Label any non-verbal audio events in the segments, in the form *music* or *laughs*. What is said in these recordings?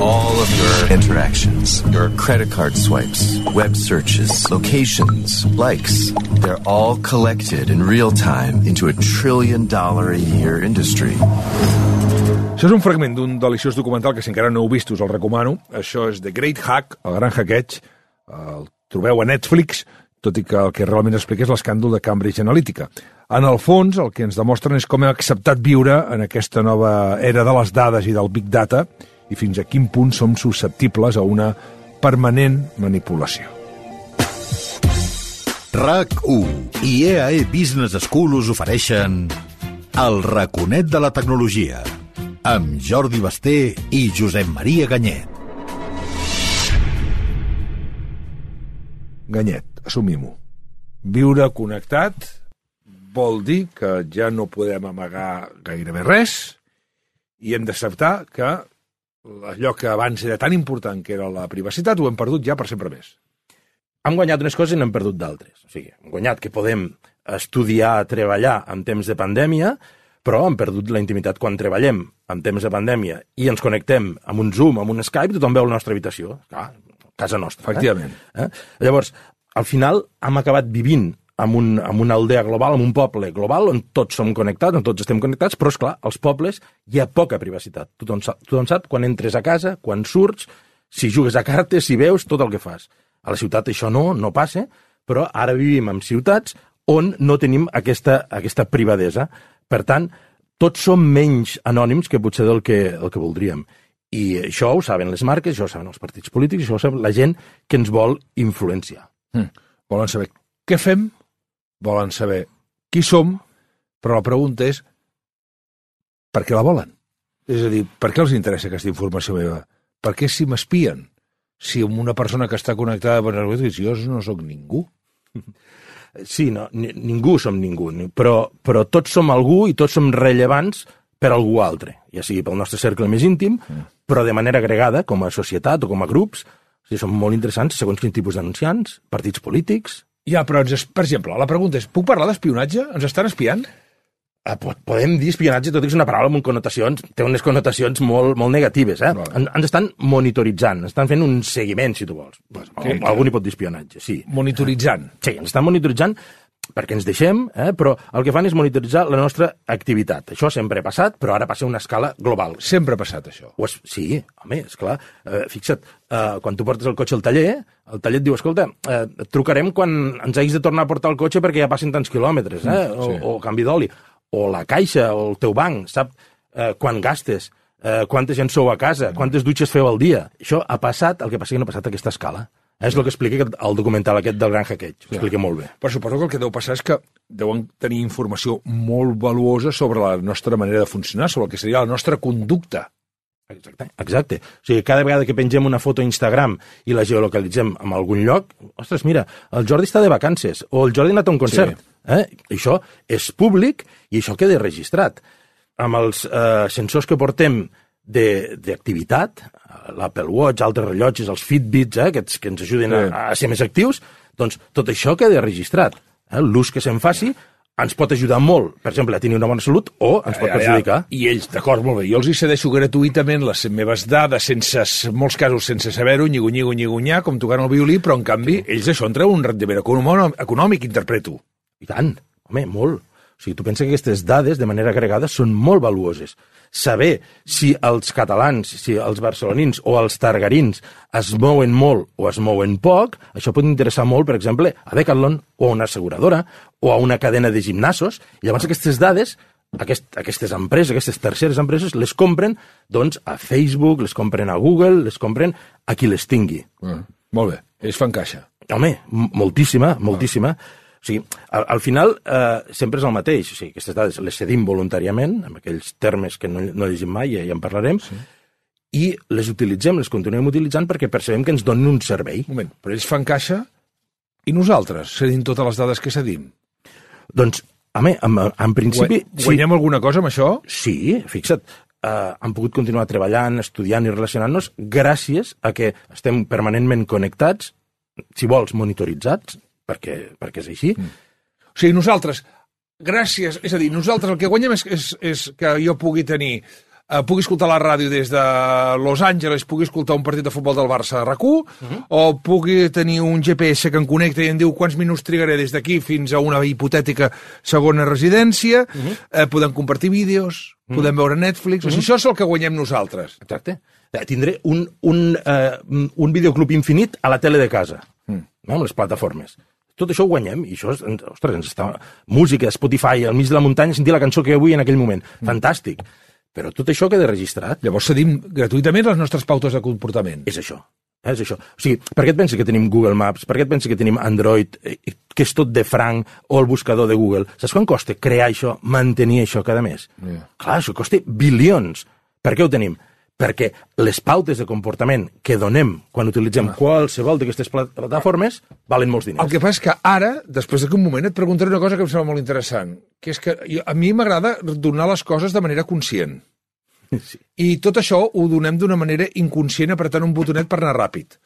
All of your interactions, your credit card swipes, web searches, locations, likes, they're all collected in real time into a trillion dollar a year industry. Això és un fragment d'un deliciós documental que si encara no heu vist us el recomano. Això és The Great Hack, el gran hackeig. El trobeu a Netflix, tot i que el que realment explica és l'escàndol de Cambridge Analytica. En el fons, el que ens demostren és com hem acceptat viure en aquesta nova era de les dades i del Big Data i fins a quin punt som susceptibles a una permanent manipulació. RAC1 i EAE Business School us ofereixen El raconet de la tecnologia amb Jordi Basté i Josep Maria Ganyet. Ganyet, assumim-ho. Viure connectat vol dir que ja no podem amagar gairebé res i hem d'acceptar que allò que abans era tan important que era la privacitat ho hem perdut ja per sempre més. Hem guanyat unes coses i n'hem perdut d'altres. O sigui, hem guanyat que podem estudiar, treballar en temps de pandèmia, però hem perdut la intimitat quan treballem en temps de pandèmia i ens connectem amb un Zoom, amb un Skype, tothom veu la nostra habitació. Clar, casa nostra. Efectivament. Eh? Eh? Llavors, al final hem acabat vivint en, un, en una aldea global, en un poble global, on tots som connectats, on tots estem connectats, però, és clar, als pobles hi ha poca privacitat. Tothom sap, tothom sap quan entres a casa, quan surts, si jugues a cartes, si veus, tot el que fas. A la ciutat això no, no passa, però ara vivim en ciutats on no tenim aquesta, aquesta privadesa. Per tant, tots som menys anònims que potser del que, el que voldríem. I això ho saben les marques, això ho saben els partits polítics, això ho saben la gent que ens vol influenciar. Mm. Volen saber què fem, volen saber qui som, però la pregunta és per què la volen? És a dir, per què els interessa aquesta informació meva? Per què si m'espien? Si una persona que està connectada a jo no sóc ningú. *laughs* Sí, no, ni, ningú som ningú, però, però tots som algú i tots som rellevants per algú altre, ja sigui pel nostre cercle més íntim, mm. però de manera agregada, com a societat o com a grups, o sigui, som molt interessants segons quin tipus d'anunciants, partits polítics... Ja, però, ens, per exemple, la pregunta és, puc parlar d'espionatge? Ens estan espiant? Eh, podem dir espionatge, tot i que és una paraula amb connotacions, té unes connotacions molt, molt negatives, eh? Vale. En, ens estan monitoritzant, estan fent un seguiment, si tu vols. Pues, que, algú n'hi pot dir espionatge, sí. Monitoritzant. Sí, ens estan monitoritzant perquè ens deixem, eh? però el que fan és monitoritzar la nostra activitat. Això sempre ha passat, però ara passa a una escala global. Sempre ha passat això. O és, sí, home, és clar. Eh, fixa't, eh, quan tu portes el cotxe al taller, el taller et diu, escolta, eh, et trucarem quan ens hagis de tornar a portar el cotxe perquè ja passin tants quilòmetres, eh? Mm, sí. o, o canvi d'oli. O la caixa, o el teu banc, sap eh, quan gastes, eh, quanta gent sou a casa, quantes dutxes feu al dia. Això ha passat, el que passa que no ha passat a aquesta escala. És el que explica el documental aquest del Gran Hackeig. Ho explica molt bé. Però suposo que el que deu passar és que deuen tenir informació molt valuosa sobre la nostra manera de funcionar, sobre el que seria la nostra conducta. Exacte, exacte. O sigui, cada vegada que pengem una foto a Instagram i la geolocalitzem en algun lloc, ostres, mira, el Jordi està de vacances, o el Jordi ha anat a un concert. Sí. Eh? Això és públic i això queda registrat. Amb els eh, sensors que portem d'activitat, l'Apple Watch, altres rellotges, els Fitbits, eh, aquests que ens ajuden sí. a, a ser més actius, doncs tot això queda registrat. Eh? L'ús que se'n faci ens pot ajudar molt, per exemple, a tenir una bona salut o ens pot perjudicar. Ja, ja. I ells, d'acord, molt bé, jo els hi cedeixo gratuïtament les meves dades, sense, en molts casos sense saber-ho, nyigo, nyigo, nyigunyar, com tocant el violí, però en canvi ells això en treuen un rendiment econòmic, interpreto. I tant, home, molt. Sigui, tu penses que aquestes dades, de manera agregada, són molt valuoses saber si els catalans, si els barcelonins o els targarins es mouen molt o es mouen poc, això pot interessar molt, per exemple, a Decathlon o a una asseguradora o a una cadena de gimnasos. I llavors aquestes dades aquest, aquestes empreses, aquestes terceres empreses, les compren doncs, a Facebook, les compren a Google, les compren a qui les tingui. Mm, molt bé, ells fan caixa. Home, moltíssima, moltíssima. Ah. O sigui, al, al final eh, sempre és el mateix. O sigui, aquestes dades les cedim voluntàriament, amb aquells termes que no, no llegim mai, ja, ja en parlarem, sí. i les utilitzem, les continuem utilitzant perquè percebem que ens donen un servei. Un moment, però ells fan caixa i nosaltres cedim totes les dades que cedim? Doncs, home, en, en principi... Guanyem sí. alguna cosa amb això? Sí, fixa't. eh, hem pogut continuar treballant, estudiant i relacionant-nos gràcies a que estem permanentment connectats, si vols, monitoritzats, perquè, perquè és així. Mm. O sigui, nosaltres, gràcies, és a dir, nosaltres el que guanyem és, és, és que jo pugui tenir eh, pugui escoltar la ràdio des de Los Angeles, pugui escoltar un partit de futbol del Barça a RAC1, uh -huh. o pugui tenir un GPS que em connecta i em diu quants minuts trigaré des d'aquí fins a una hipotètica segona residència, uh -huh. eh, podem compartir vídeos, uh -huh. podem veure Netflix, uh -huh. o sigui, això és el que guanyem nosaltres. Exacte. Eh, Tindré un, un, eh, un videoclub infinit a la tele de casa, mm. no? amb les plataformes. Tot això ho guanyem, i això, és, ostres, ens està... Música, Spotify, al mig de la muntanya, sentir la cançó que vull en aquell moment. Mm. Fantàstic. Però tot això queda registrat. Llavors cedim gratuïtament les nostres pautes de comportament. És això. És això. O sigui, per què et penses que tenim Google Maps? Per què et penses que tenim Android, eh, que és tot de franc, o el buscador de Google? Saps quan costa crear això, mantenir això cada mes? Yeah. Clar, això costa bilions. Per què ho tenim? Perquè les pautes de comportament que donem quan utilitzem qualsevol d'aquestes pla- plataformes valen molts diners. El que passa és que ara, després d'aquest moment, et preguntaré una cosa que em sembla molt interessant, que és que jo, a mi m'agrada donar les coses de manera conscient. *laughs* Sí. I tot això ho donem d'una manera inconscient apretant un botonet per anar ràpid.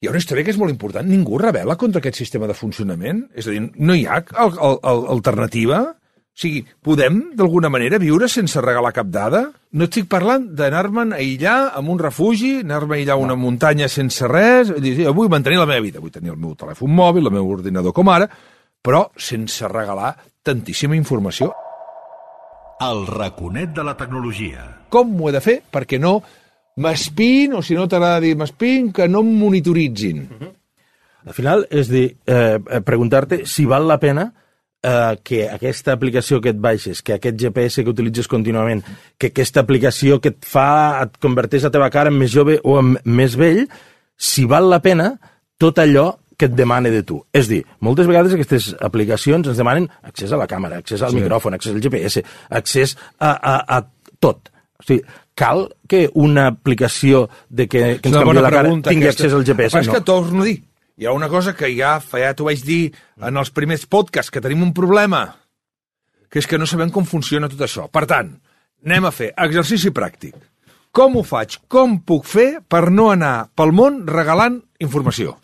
Hi ha una història que és molt important. Ningú rebel·la contra aquest sistema de funcionament? És a dir, no hi ha al, al, al, alternativa? O sigui, podem, d'alguna manera, viure sense regalar cap dada? No estic parlant d'anar-me'n a aïllar amb un refugi, anar-me a aïllar a una muntanya sense res, i dir, sí, vull mantenir la meva vida, vull tenir el meu telèfon mòbil, el meu ordinador com ara, però sense regalar tantíssima informació. El raconet de la tecnologia. Com ho he de fer perquè no m'espin, o si no t'agrada dir m'espin, que no em monitoritzin. Al final és dir, eh, eh, preguntar-te si val la pena eh, que aquesta aplicació que et baixes, que aquest GPS que utilitzes contínuament, que aquesta aplicació que et fa, et converteix la teva cara en més jove o en més vell, si val la pena tot allò que et demana de tu. És dir, moltes vegades aquestes aplicacions ens demanen accés a la càmera, accés al Sí. micròfon, accés al GPS, accés a, a, a tot. O sigui, cal que una aplicació de que, que ens canvia la cara pregunta, tingui aquesta. accés al GPS? Però és no. que torno a dir, hi ha una cosa que ja, fa- ja t'ho vaig dir en els primers podcasts, que tenim un problema, que és que no sabem com funciona tot això. Per tant, anem a fer exercici pràctic. Com ho faig? Com puc fer per no anar pel món regalant informació?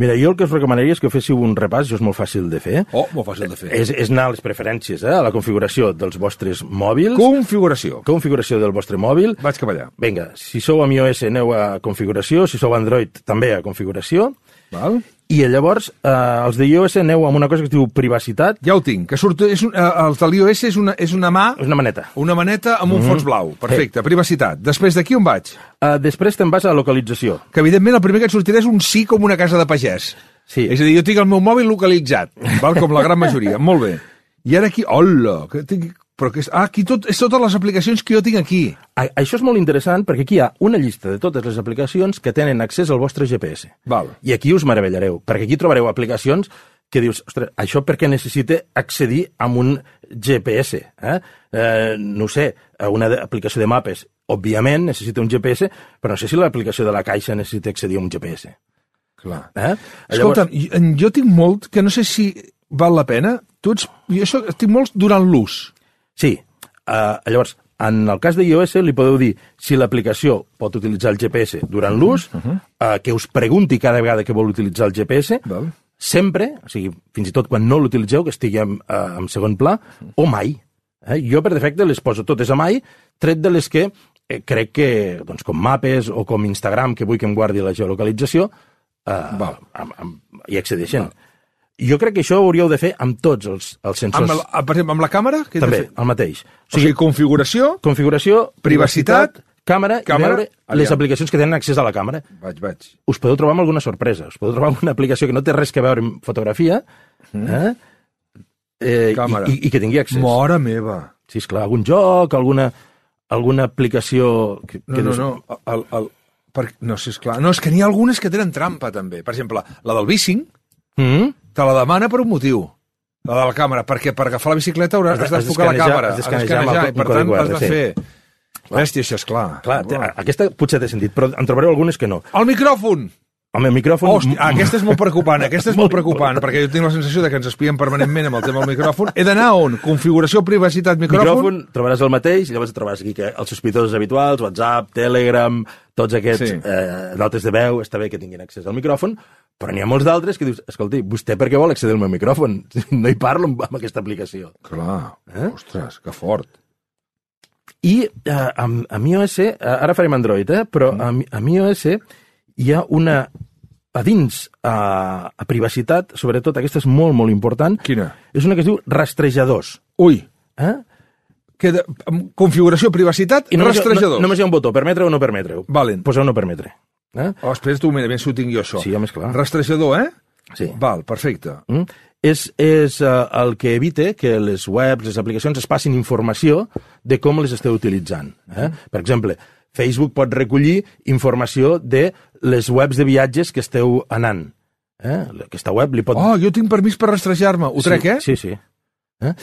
Mira, jo el que us recomanaria és que féssiu un repàs, això és molt fàcil de fer. Oh, molt fàcil de fer. És, és anar a les preferències, eh? a la configuració dels vostres mòbils, Configuració. configuració del vostre mòbil. Vaig cap allà. Vinga, si sou amb iOS aneu a configuració, si sou Android també a configuració, Val? i llavors eh, els de iOS aneu amb una cosa que es diu privacitat, Ja ho tinc, que surt, és un, eh, el de l'iOS és una, és una mà, és una maneta. una maneta amb un Mhm. fons blau. Perfecte, privacitat. Després d'aquí on vaig? Uh, després te'n vas a localització. que evidentment el primer que et sortirà és un sí com una casa de pagès. Sí. És a dir, jo tinc el meu mòbil localitzat, val? com la gran majoria. Molt bé. I ara aquí, hola, que tinc... Però que és, ah, aquí tot, és totes les aplicacions que jo tinc aquí. A, això és molt interessant perquè aquí hi ha una llista de totes les aplicacions que tenen accés al vostre GPS. Val. I aquí us meravellareu, perquè aquí trobareu aplicacions que dius, ostres, això perquè necessita accedir amb un GPS, eh? eh no sé, a una aplicació de mapes, òbviament necessita un GPS, però no sé si l'aplicació de la caixa necessita accedir a un GPS. Clar. Eh? Escolta'm, Llavors... jo tinc molt, que no sé si val la pena, tu ets, jo això, tinc molts durant l'ús. Sí, uh, llavors, en el cas de iOS li podeu dir si l'aplicació pot utilitzar el GPS durant l'ús, uh -huh. uh, que us pregunti cada vegada que vol utilitzar el GPS, Val. sempre, o sigui, fins i tot quan no l'utilitzeu, que estigui en, uh, en segon pla, o mai. Eh? Jo, per defecte, les poso totes a mai, tret de les que eh, crec que, doncs, com Mapes o com Instagram, que vull que em guardi la geolocalització, uh, Val. amb, amb, hi accedeixen. Jo crec que això ho hauríeu de fer amb tots els, els sensors. Amb, el, per exemple, amb la càmera? Què També, fer? el mateix. O sigui, configuració... configuració, Privacitat, càmera, càmera, càmera i veure aviam. les aplicacions que tenen accés a la càmera. Vaig, vaig. Us podeu trobar amb alguna sorpresa. Us podeu trobar amb una aplicació que no té res que veure amb fotografia eh? Eh, Mm. Càmera. i, i, i que tingui accés. Mora meva. Sí, esclar, algun joc, alguna, alguna aplicació... Que, No, que no, dius, no. El, el, per, no sé, esclar. No, és que n'hi ha algunes que tenen trampa, també. Per exemple, la del bicing Mm? Te la demana per un motiu. La de la càmera, perquè per agafar la bicicleta hauràs Has de- has has d'enfocar la càmera, has d'escanejar el i per tant has de fer... Bèstia, això és clar. Clar, té, aquesta potser té sentit, però en trobareu algunes que no. El micròfon! el meu micròfon... Hòstia, aquesta és molt preocupant, *laughs* aquesta és molt preocupant, perquè jo tinc la sensació de que ens espien permanentment amb el tema del micròfon. He d'anar on? Configuració, privacitat, micròfon? micròfon, trobaràs el mateix, i llavors trobaràs aquí que els sospitosos habituals, WhatsApp, Telegram, tots aquests sí. eh, notes de veu, està bé que tinguin accés al micròfon, però n'hi ha molts d'altres que dius, escolti, vostè per què vol accedir al meu micròfon? *laughs* No hi parlo amb, amb aquesta aplicació. Clar, Eh? ostres, que fort. I eh, amb, amb iOS, eh, ara farem Android, eh, però Mm. amb, amb iOS hi ha una a dins a, a privacitat, sobretot aquesta és molt, molt important, Quina? és una que es diu rastrejadors. Ui, Eh? que de, amb configuració, privacitat, I només, rastrejadors. No, només hi ha un botó, permetre o no permetre-ho. Valen. Posa o no permetre. Eh? Oh, espera, tu, mira, ben si ho tinc jo, això. Sí, home, esclar. Rastrejador, eh? Sí. Val, perfecte. Mm? És, és uh, el que evita que les webs, les aplicacions es passin informació de com les esteu utilitzant. Eh? Per exemple, Facebook pot recollir informació de les webs de viatges que esteu anant. Eh? Aquesta web li pot... Oh, jo tinc permís per rastrejar-me. Ho trec, sí, eh? Sí, sí. Eh?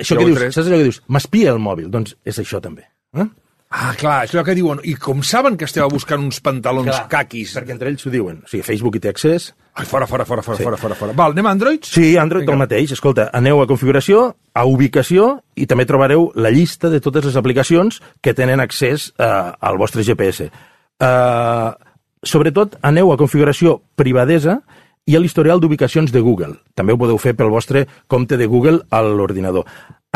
Això Ja que dius, saps allò que dius? M'espia el mòbil. Doncs és això també. Eh? Ah, clar, és allò que diuen. I com saben que esteu buscant uns pantalons Clar, caquis? Perquè entre ells ho diuen. O sigui, Facebook hi té accés, Ai, fora, fora, fora, fora, Sí. fora, fora, fora. Val, anem a Androids? Sí, Android Vinga. el mateix. Escolta, aneu a configuració, a ubicació, i també trobareu la llista de totes les aplicacions que tenen accés eh, al vostre GPS. Eh, sobretot, aneu a configuració privadesa i a l'historial d'ubicacions de Google. També ho podeu fer pel vostre compte de Google a l'ordinador.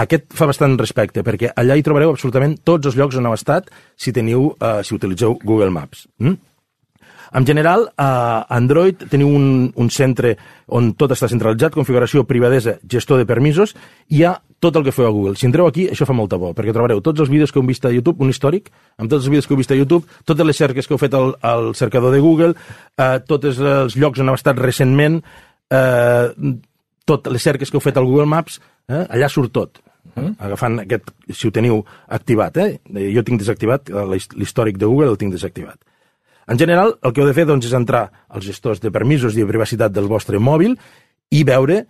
Aquest fa bastant respecte, perquè allà hi trobareu absolutament tots els llocs on heu estat si teniu, eh, si utilitzeu Google Maps. Mm? En general, a Android teniu un, un centre on tot està centralitzat, configuració privadesa, gestor de permisos, i hi ha tot el que feu a Google. Si entreu aquí, això fa molta por, perquè trobareu tots els vídeos que heu vist a YouTube, un històric, amb tots els vídeos que heu vist a YouTube, totes les cerques que heu fet al, al cercador de Google, eh, tots els llocs on heu estat recentment, eh, tot les cerques que heu fet al Google Maps, eh, allà surt tot. Eh? Agafant aquest, si ho teniu activat, eh? Jo tinc desactivat, eh, l'hist- l'històric de Google el tinc desactivat. En general, el que heu de fer doncs, és entrar als gestors de permisos i de privacitat del vostre mòbil i veure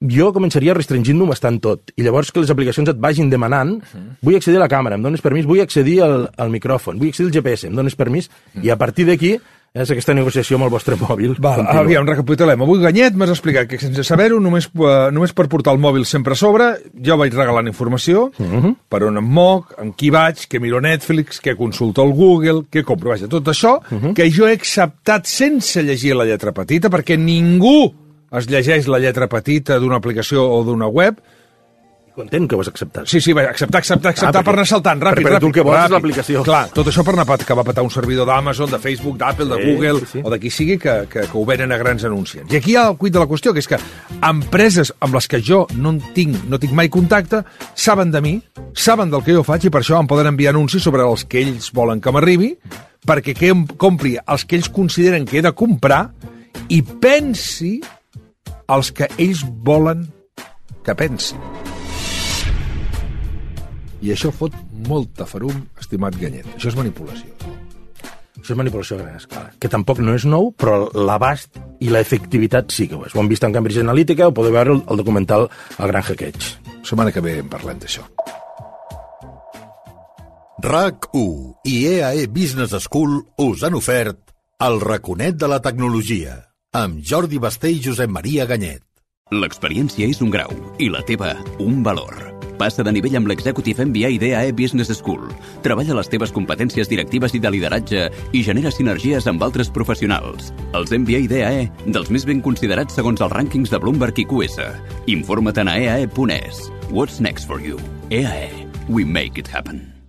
jo començaria restringint-ho bastant tot. I llavors que les aplicacions et vagin demanant vull accedir a la càmera, em dones permís, vull accedir al, al micròfon, vull accedir al GPS, em dones permís, i a partir d'aquí és aquesta negociació amb el vostre mòbil. Val, continua. aviam, recapitulem. Avui Ganyet m'has explicat que sense saber-ho, només, eh, només per portar el mòbil sempre a sobre, jo vaig regalant informació, per on em moc, en qui vaig, què miro Netflix, què consulto al Google, què compro, vaja, tot això que jo he acceptat sense llegir la lletra petita, perquè ningú es llegeix la lletra petita d'una aplicació o d'una web. Content que ho has acceptat. Sí, sí, vaja, acceptar, acceptar, acceptar Ah, per anar saltant, ràpid, perquè tu ràpid. el que vols és ràpid. l'aplicació. Clar, tot això per anar a que va patar un servidor d'Amazon, de Facebook, d'Apple, de Sí, Google, sí, sí. o de qui sigui que, que, que ho venen a grans anunciants. I aquí hi ha el cuit de la qüestió, que és que empreses amb les que jo no en tinc, no tinc mai contacte, saben de mi, saben del que jo faig i per això em poden enviar anuncis sobre els que ells volen que m'arribi, perquè que em compri els que ells consideren que he de comprar i pensi els que ells volen que pensi. I això fot molta ferum, estimat Ganyet. Això és manipulació. Això és manipulació a gran escala, que tampoc no és nou, però l'abast i l'efectivitat sí que ho és. Ho hem vist en Cambridge Analytica, ho podeu veure al al documental El gran hackeig. Setmana que ve en parlem d'això. RAC1 i EAE Business School us han ofert el raconet de la tecnologia amb Jordi Basté i Josep Maria Ganyet. L'experiència és un grau i la teva un valor. Passa de nivell amb l'Executive MBA d'EAE Business School. Treballa les teves competències directives i de lideratge i genera sinergies amb altres professionals. Els MBA d'EAE, dels més ben considerats segons els rànquings de Bloomberg i QS. Informa't a eae.es. What's next for you? EAE. We make it happen.